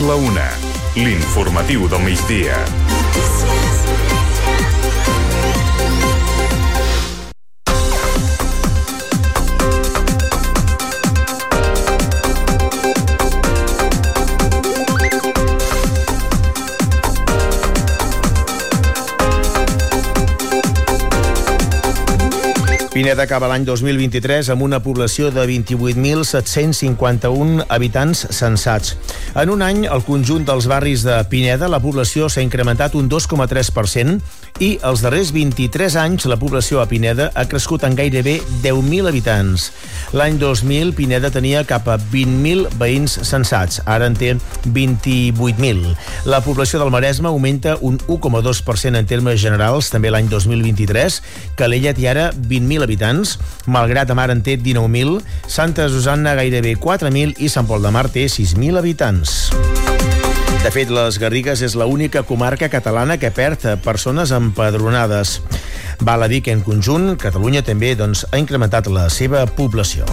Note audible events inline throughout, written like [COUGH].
La una. L'informatiu del migdia. Pineda acaba l'any 2023 amb una població de 28.751 habitants censats. En un any, al conjunt dels barris de Pineda, la població s'ha incrementat un 2,3% i els darrers 23 anys la població a Pineda ha crescut en gairebé 10.000 habitants. L'any 2000, Pineda tenia cap a 20.000 veïns censats. Ara en té 28.000. La població del Maresme augmenta un 1,2% en termes generals, també l'any 2023. Calella té ara 20.000 habitants, Malgrat Mar en té 19.000, Santa Susanna gairebé 4.000 i Sant Pol de Mar té 6.000 habitants. De fet, les Garrigues és l'única comarca catalana que perd persones empadronades. Val a dir que en conjunt Catalunya també doncs, ha incrementat la seva població.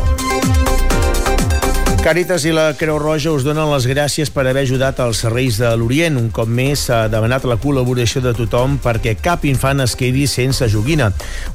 Càritas i la Creu Roja us donen les gràcies per haver ajudat als serveis de l'Orient. Un cop més s'ha demanat la col·laboració de tothom perquè cap infant es quedi sense joguina.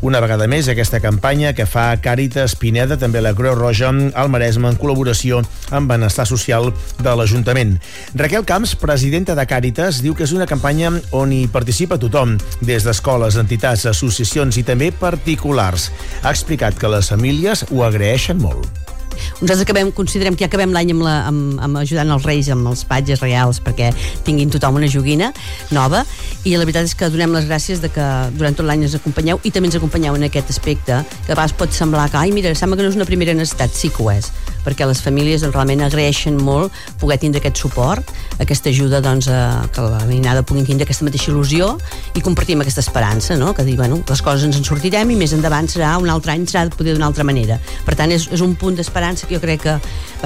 Una vegada més, aquesta campanya que fa Càritas Pineda, també la Creu Roja, al Maresme, en col·laboració amb Benestar Social de l'Ajuntament. Raquel Camps, presidenta de Càritas, diu que és una campanya on hi participa tothom, des d'escoles, entitats, associacions i també particulars. Ha explicat que les famílies ho agraeixen molt. Nosaltres acabem, considerem que ja acabem l'any amb, la, amb, amb ajudant els reis, amb els patges reals, perquè tinguin tothom una joguina nova, i la veritat és que donem les gràcies de que durant tot l'any ens acompanyeu i també ens acompanyeu en aquest aspecte, que a vegades pot semblar que, ai, mira, sembla que no és una primera necessitat, sí que ho és, perquè les famílies doncs, realment agraeixen molt poder tindre aquest suport, aquesta ajuda doncs, a que la veïnada puguin tindre aquesta mateixa il·lusió i compartim aquesta esperança, no? que dir, bueno, les coses ens en sortirem i més endavant serà un altre any, serà de poder d'una altra manera. Per tant, és, és un punt d'esperança que jo crec que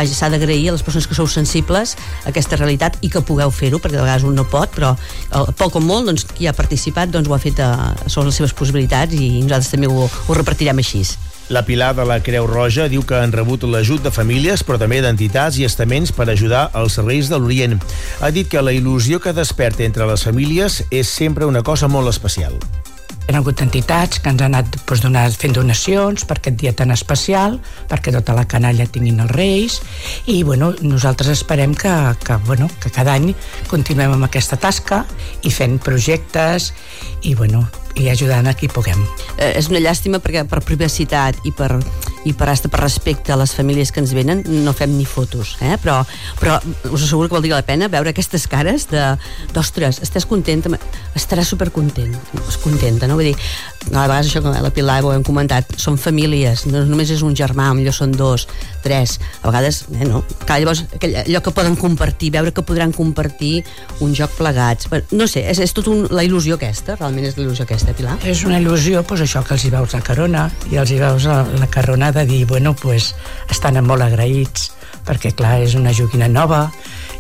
s'ha d'agrair a les persones que sou sensibles a aquesta realitat i que pugueu fer-ho, perquè de vegades un no pot, però el, poc o molt, doncs, qui ha participat doncs, ho ha fet a, a les seves possibilitats i nosaltres també ho, ho repartirem així. La Pilar de la Creu Roja diu que han rebut l'ajut de famílies, però també d'entitats i estaments per ajudar als serveis de l'Orient. Ha dit que la il·lusió que desperta entre les famílies és sempre una cosa molt especial. Hi ha hagut entitats que ens han anat doncs, donat, fent donacions per aquest dia tan especial, perquè tota la canalla tinguin els reis, i bueno, nosaltres esperem que, que, bueno, que cada any continuem amb aquesta tasca i fent projectes i, bueno, i ajudant a qui puguem. Eh, és una llàstima perquè per privacitat i per, i per, hasta per respecte a les famílies que ens venen no fem ni fotos, eh? però, però us asseguro que valdria la pena veure aquestes cares de, d'ostres, estàs contenta? Estaràs supercontent, contenta, no? Vull dir, a vegades això la Pilar ho hem comentat, són famílies, no només és un germà, millor són dos, tres, a vegades, eh, no? Clar, llavors, allò que poden compartir, veure que podran compartir un joc plegats, no sé, és, és tot un, la il·lusió aquesta, realment és la il·lusió aquesta Pilar? És una il·lusió, doncs, això que els hi veus la carona i els hi veus la, la carona de dir, bueno, pues, estan molt agraïts, perquè, clar, és una joguina nova,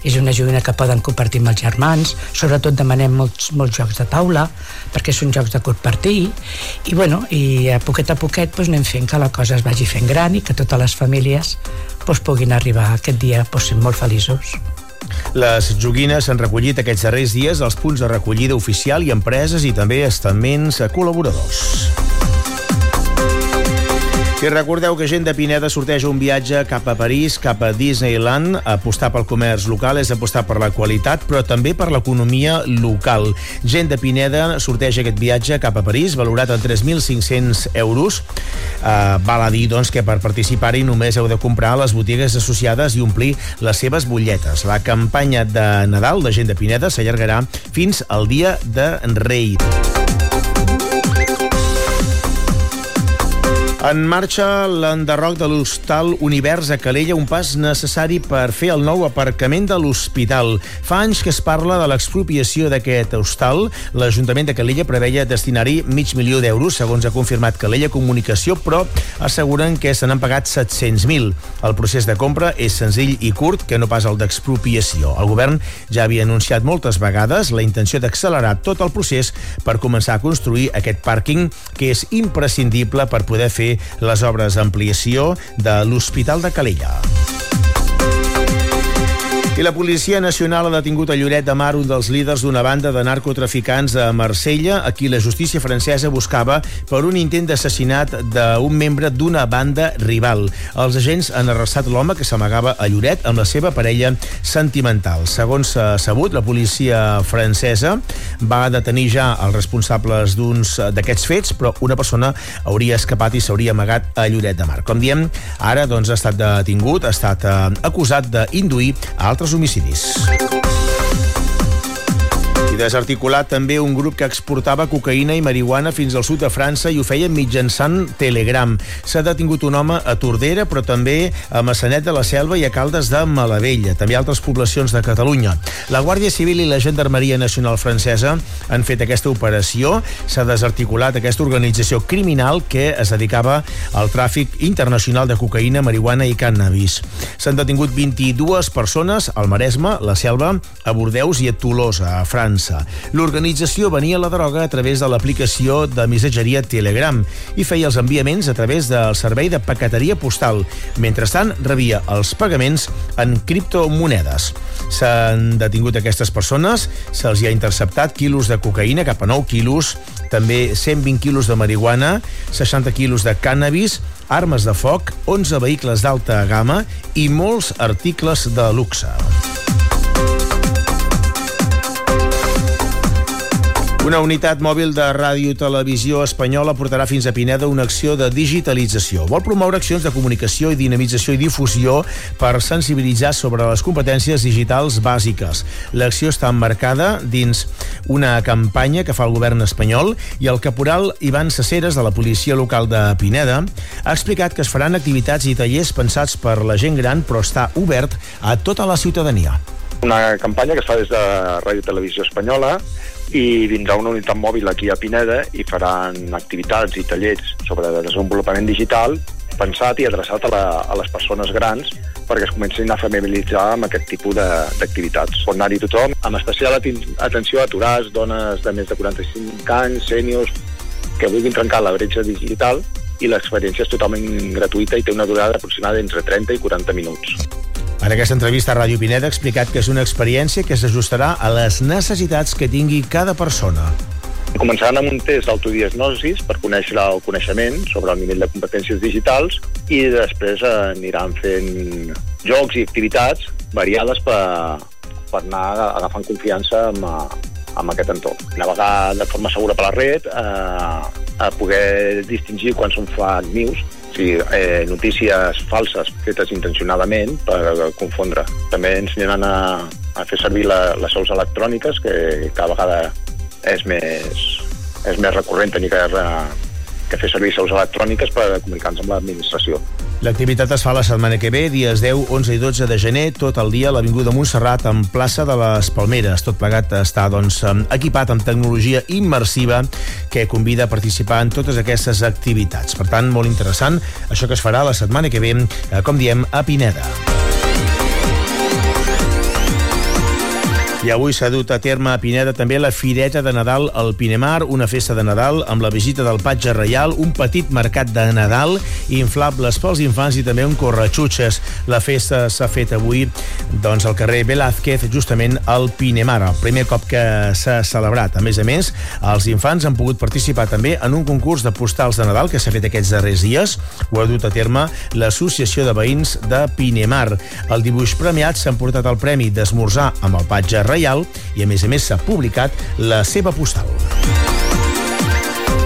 és una joguina que poden compartir amb els germans, sobretot demanem molts, molts jocs de taula, perquè són jocs de compartir, i, bueno, i a poquet a poquet doncs, anem fent que la cosa es vagi fent gran i que totes les famílies doncs, puguin arribar aquest dia doncs, sent molt feliços. Les joguines s'han recollit aquests darrers dies als punts de recollida oficial i empreses i també estaments col·laboradors. I recordeu que gent de Pineda sorteja un viatge cap a París, cap a Disneyland. Apostar pel comerç local és apostar per la qualitat, però també per l'economia local. Gent de Pineda sorteja aquest viatge cap a París, valorat en 3.500 euros. Uh, val a dir, doncs, que per participar-hi només heu de comprar les botigues associades i omplir les seves butlletes. La campanya de Nadal de gent de Pineda s'allargarà fins al dia de Rei. En marxa l'enderroc de l'hostal Univers a Calella, un pas necessari per fer el nou aparcament de l'hospital. Fa anys que es parla de l'expropiació d'aquest hostal. L'Ajuntament de Calella preveia destinar-hi mig milió d'euros, segons ha confirmat Calella Comunicació, però asseguren que se n'han pagat 700.000. El procés de compra és senzill i curt, que no pas el d'expropiació. El govern ja havia anunciat moltes vegades la intenció d'accelerar tot el procés per començar a construir aquest pàrquing, que és imprescindible per poder fer les obres d'ampliació de l'Hospital de Calella. I la Policia Nacional ha detingut a Lloret de Mar un dels líders d'una banda de narcotraficants a Marsella, a qui la justícia francesa buscava per un intent d'assassinat d'un membre d'una banda rival. Els agents han arrestat l'home que s'amagava a Lloret amb la seva parella sentimental. Segons s'ha sabut, la policia francesa va detenir ja els responsables d'uns d'aquests fets, però una persona hauria escapat i s'hauria amagat a Lloret de Mar. Com diem, ara doncs, ha estat detingut, ha estat eh, acusat d'induir altres altres homicidis desarticulat també un grup que exportava cocaïna i marihuana fins al sud de França i ho feia mitjançant Telegram. S'ha detingut un home a Tordera, però també a Massanet de la Selva i a Caldes de Malavella, també altres poblacions de Catalunya. La Guàrdia Civil i la Gendarmeria Nacional Francesa han fet aquesta operació. S'ha desarticulat aquesta organització criminal que es dedicava al tràfic internacional de cocaïna, marihuana i cannabis. S'han detingut 22 persones al Maresme, la Selva, a Bordeus i a Tolosa, a França. França. L'organització venia la droga a través de l'aplicació de missatgeria Telegram i feia els enviaments a través del servei de paqueteria postal. Mentrestant, rebia els pagaments en criptomonedes. S'han detingut aquestes persones, se'ls hi ha interceptat quilos de cocaïna, cap a 9 quilos, també 120 quilos de marihuana, 60 quilos de cannabis, armes de foc, 11 vehicles d'alta gamma i molts articles de luxe. Una unitat mòbil de ràdio televisió espanyola portarà fins a Pineda una acció de digitalització. Vol promoure accions de comunicació i dinamització i difusió per sensibilitzar sobre les competències digitals bàsiques. L'acció està emmarcada dins una campanya que fa el govern espanyol i el caporal Ivan Saceres de la policia local de Pineda ha explicat que es faran activitats i tallers pensats per la gent gran però està obert a tota la ciutadania. Una campanya que es fa des de Ràdio Televisió Espanyola i vindrà una unitat mòbil aquí a Pineda i faran activitats i tallers sobre desenvolupament digital pensat i adreçat a, la, a les persones grans perquè es comencin a familiaritzar amb aquest tipus d'activitats. Pot anar-hi tothom, amb especial atenció a aturats, dones de més de 45 anys, sèniors, que vulguin trencar la bretxa digital i l'experiència és totalment gratuïta i té una durada aproximada entre 30 i 40 minuts. En aquesta entrevista a Ràdio Pineda ha explicat que és una experiència que s'ajustarà a les necessitats que tingui cada persona. Començaran amb un test d'autodiagnosis per conèixer el coneixement sobre el nivell de competències digitals i després aniran fent jocs i activitats variades per, per anar agafant confiança amb, amb aquest entorn. Navegar de forma segura per la red, eh, a poder distingir quan són fake news, sigui, eh, notícies falses fetes intencionadament per confondre. També ensenyaran a, a fer servir la, les sols electròniques, que cada vegada és més, és més recurrent tenir que, que fer servir seus electròniques per comunicar-nos amb l'administració. L'activitat es fa la setmana que ve, dies 10, 11 i 12 de gener, tot el dia a l'Avinguda Montserrat, en plaça de les Palmeres. Tot plegat està doncs, equipat amb tecnologia immersiva que convida a participar en totes aquestes activitats. Per tant, molt interessant això que es farà la setmana que ve, eh, com diem, a Pineda. I avui s'ha dut a terme a Pineda també la Fireta de Nadal al Pinemar, una festa de Nadal amb la visita del patge reial, un petit mercat de Nadal, inflables pels infants i també un corretxutxes. La festa s'ha fet avui doncs, al carrer Velázquez, justament al Pinemar, el primer cop que s'ha celebrat. A més a més, els infants han pogut participar també en un concurs de postals de Nadal que s'ha fet aquests darrers dies. Ho ha dut a terme l'Associació de Veïns de Pinemar. El dibuix premiat s'ha portat el premi d'esmorzar amb el patge reial reial i, a més a més, s'ha publicat la seva postal.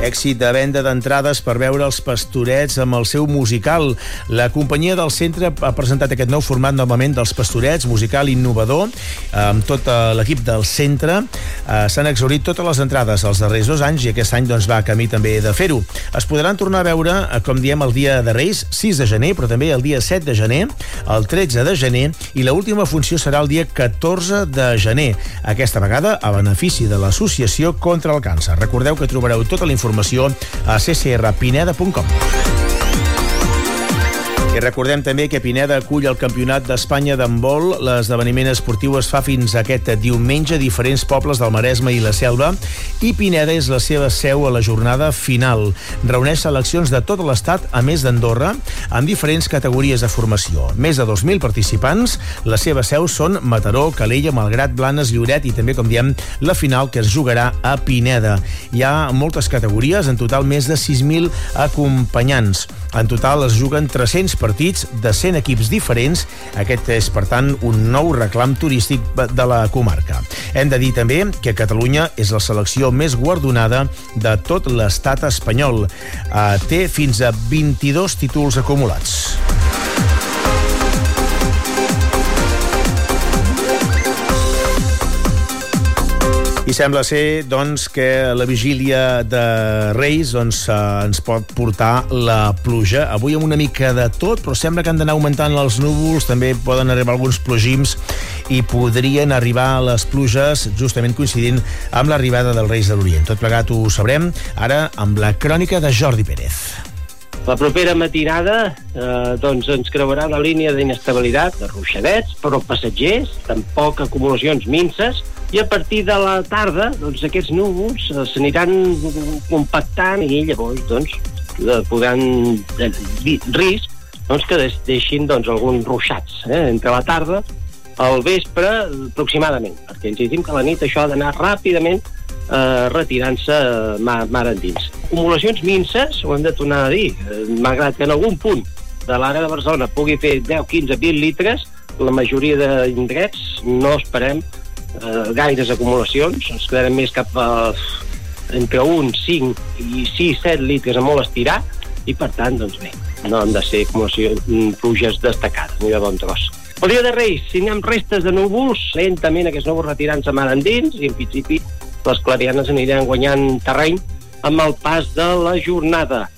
Èxit de venda d'entrades per veure els pastorets amb el seu musical. La companyia del centre ha presentat aquest nou format novament dels pastorets, musical innovador, amb tot eh, l'equip del centre. Eh, s'han exaurit totes les entrades els darrers dos anys i aquest any doncs, va a camí també de fer-ho. Es podran tornar a veure, eh, com diem, el dia de Reis, 6 de gener, però també el dia 7 de gener, el 13 de gener i l última funció serà el dia 14 de gener. Aquesta vegada a benefici de l'Associació contra el Càncer. Recordeu que trobareu tota la informació informació a ccrpineda.com. I recordem també que Pineda acull el Campionat d'Espanya d'handbol. L'esdeveniment esportiu es fa fins aquest diumenge a diferents pobles del Maresme i la Selva i Pineda és la seva seu a la jornada final. Reuneix seleccions de tot l'estat, a més d'Andorra, amb diferents categories de formació. Més de 2.000 participants. La seva seu són Mataró, Calella, Malgrat, Blanes, Lloret i també, com diem, la final que es jugarà a Pineda. Hi ha moltes categories, en total més de 6.000 acompanyants. En total es juguen 300 partits de 100 equips diferents. Aquest és, per tant, un nou reclam turístic de la comarca. Hem de dir també que Catalunya és la selecció més guardonada de tot l'estat espanyol. Eh, té fins a 22 títols acumulats. I sembla ser doncs, que la vigília de Reis doncs, eh, ens pot portar la pluja. Avui amb una mica de tot, però sembla que han d'anar augmentant els núvols, també poden arribar alguns plogims i podrien arribar les pluges justament coincidint amb l'arribada dels Reis de l'Orient. Tot plegat ho sabrem ara amb la crònica de Jordi Pérez. La propera matinada eh, doncs ens creuarà la línia d'inestabilitat de ruixadets, però passatgers, tampoc acumulacions minces, i a partir de la tarda doncs, aquests núvols eh, s'aniran compactant i llavors doncs, eh, podran eh, risc doncs, que deixin doncs, alguns ruixats eh, entre la tarda al vespre aproximadament, perquè ens didim que la nit això ha d'anar ràpidament eh, retirant-se mar, mar endins. Acumulacions minces, ho hem de tornar a dir, eh, malgrat que en algun punt de l'àrea de Barcelona pugui fer 10, 15, 20 litres, la majoria d'indrets no esperem eh, gaires acumulacions, ens quedarem més cap a entre 1, 5 i 6, 7 litres a molt estirar, i per tant, doncs bé, no han de ser acumulacions, mm, pluges destacades, ni de bon tros. El dia de Reis, si anem restes de núvols, lentament aquests núvols retirant-se mar endins, i en principi les clarianes aniran guanyant terreny amb el pas de la jornada.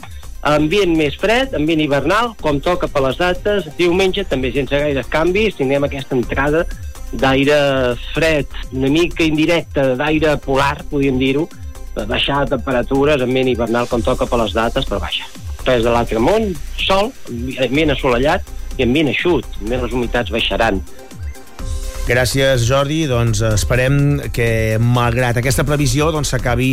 Ambient més fred, ambient hivernal, com toca per les dates. Diumenge, també sense gaires canvis, tindrem aquesta entrada d'aire fred, una mica indirecte, d'aire polar, podríem dir-ho, baixar de temperatures, ambient hivernal com toca per les dates, però baixa. Res de l'altre món, sol, ambient assolellat i ambient eixut, també les humitats baixaran. Gràcies, Jordi. Doncs esperem que, malgrat aquesta previsió, doncs s'acabi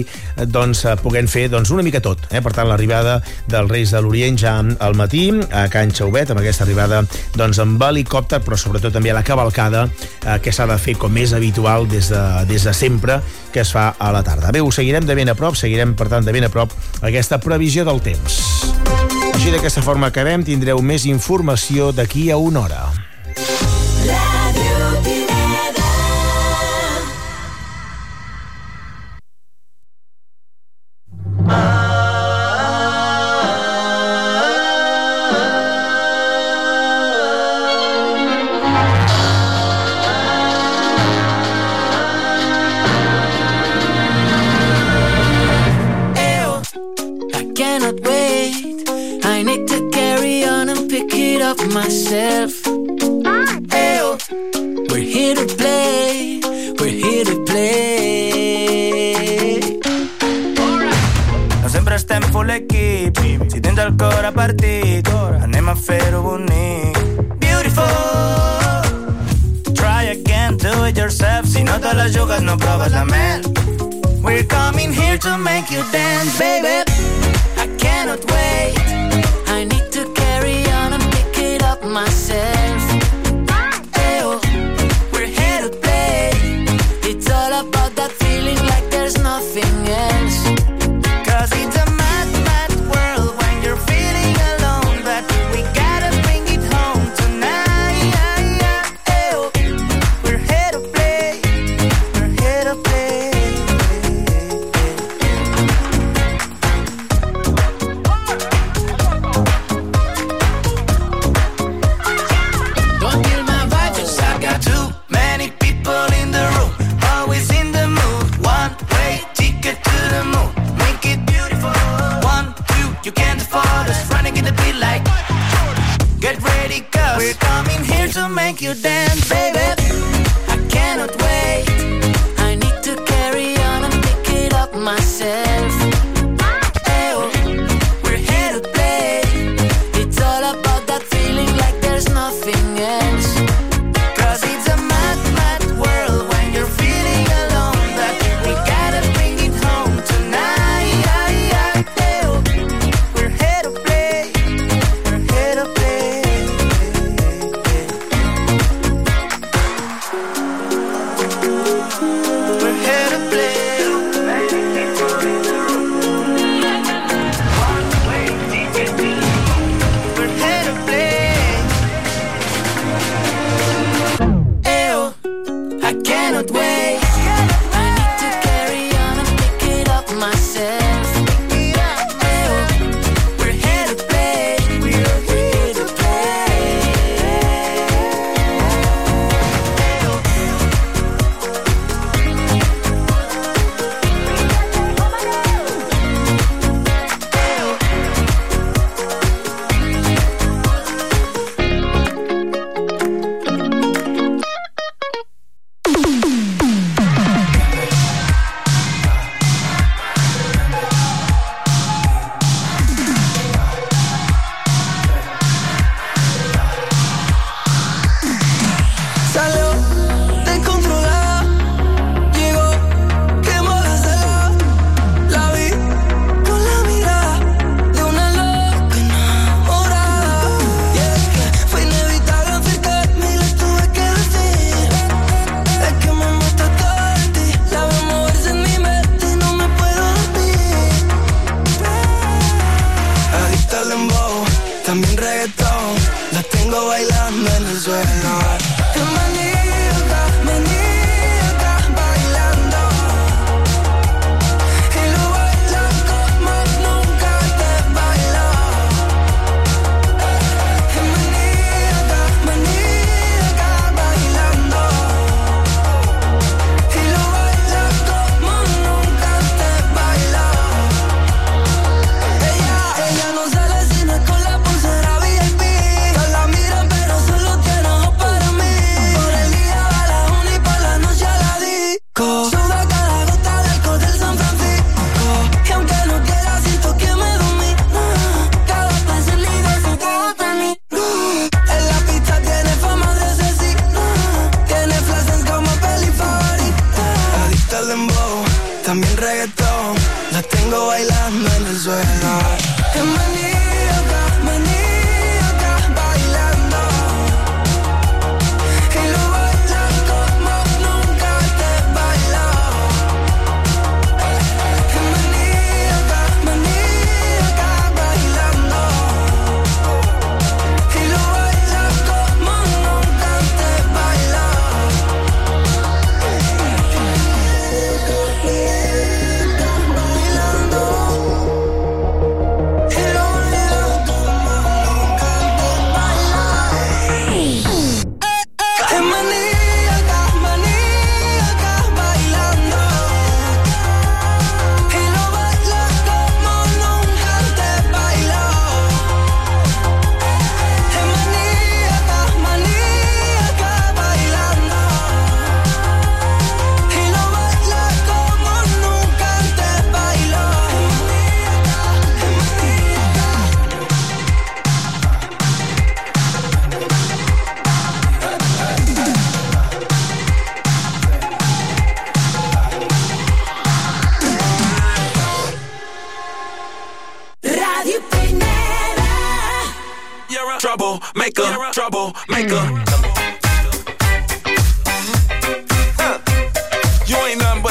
doncs, puguent fer doncs, una mica tot. Eh? Per tant, l'arribada dels Reis de l'Orient ja al matí, a Can Xauvet, amb aquesta arribada doncs, amb helicòpter, però sobretot també a la cavalcada, eh, que s'ha de fer com és habitual des de, des de sempre, que es fa a la tarda. Bé, ho seguirem de ben a prop, seguirem, per tant, de ben a prop aquesta previsió del temps. Així d'aquesta forma acabem, tindreu més informació d'aquí a una hora. Here to play. We're here to play. No sempre estem full equip. Si tens el cor a partit, anem a fer-ho bonic. Beautiful. Try again, do it yourself. Si no te la jugues, no proves la mel. We're coming here to make you dance, baby. I cannot wait. I need to carry on and pick it up myself. también reggaetón. La tengo bailando en el suelo.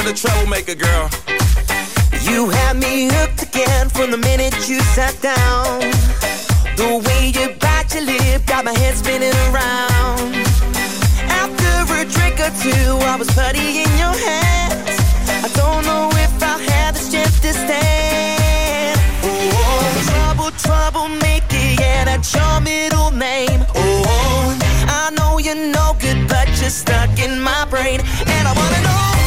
A troublemaker, girl. You had me hooked again from the minute you sat down. The way you bite your lip got my head spinning around. After a drink or two, I was putty in your hands. I don't know if I'll have the strength to stand. Oh, trouble, trouble, make it, yeah, that's your middle name. Oh, I know you're no good, but you're stuck in my brain. And I wanna know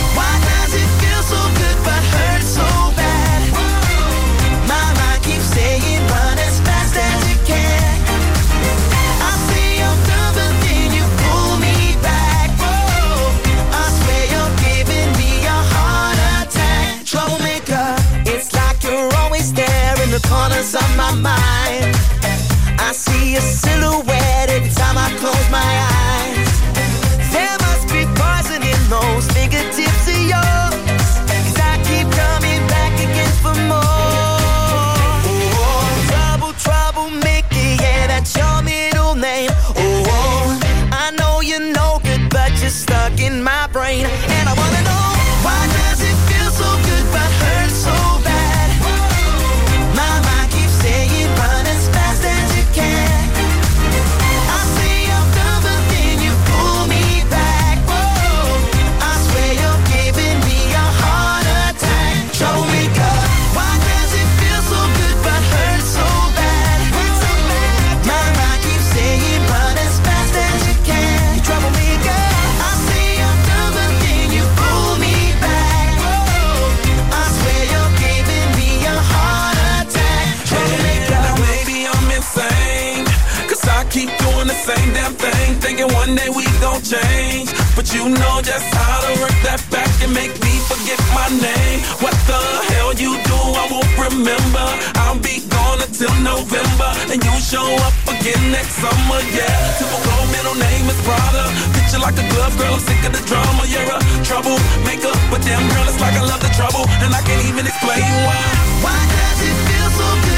see a silhouette every time I close my eyes. Change. But you know just how to work that back and make me forget my name. What the hell you do, I won't remember. I'll be gone until November. And you show up again next summer, yeah. Typical middle name is Prada. Picture like a glove, girl, I'm sick of the drama. You're a troublemaker. But damn girl, it's like I love the trouble. And I can't even explain why. Why does it feel so good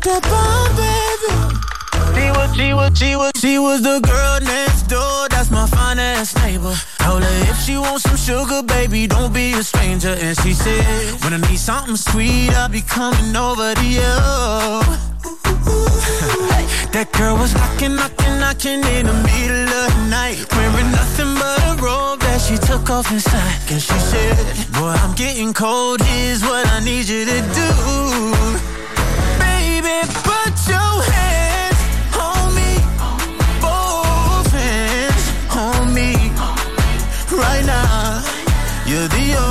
got that bomb, baby. She was, she was, she was, she was the girl next door. That's my finest neighbor. Told her if she wants some sugar, baby, don't be a stranger. And she said, when I need something sweet, I'll be coming over to you. [LAUGHS] That girl was knocking, knocking, knocking in the middle of the night. Wearing nothing but a robe that she took off inside. And she said, Boy, I'm getting cold. Here's what I need you to do. Right now, you're the only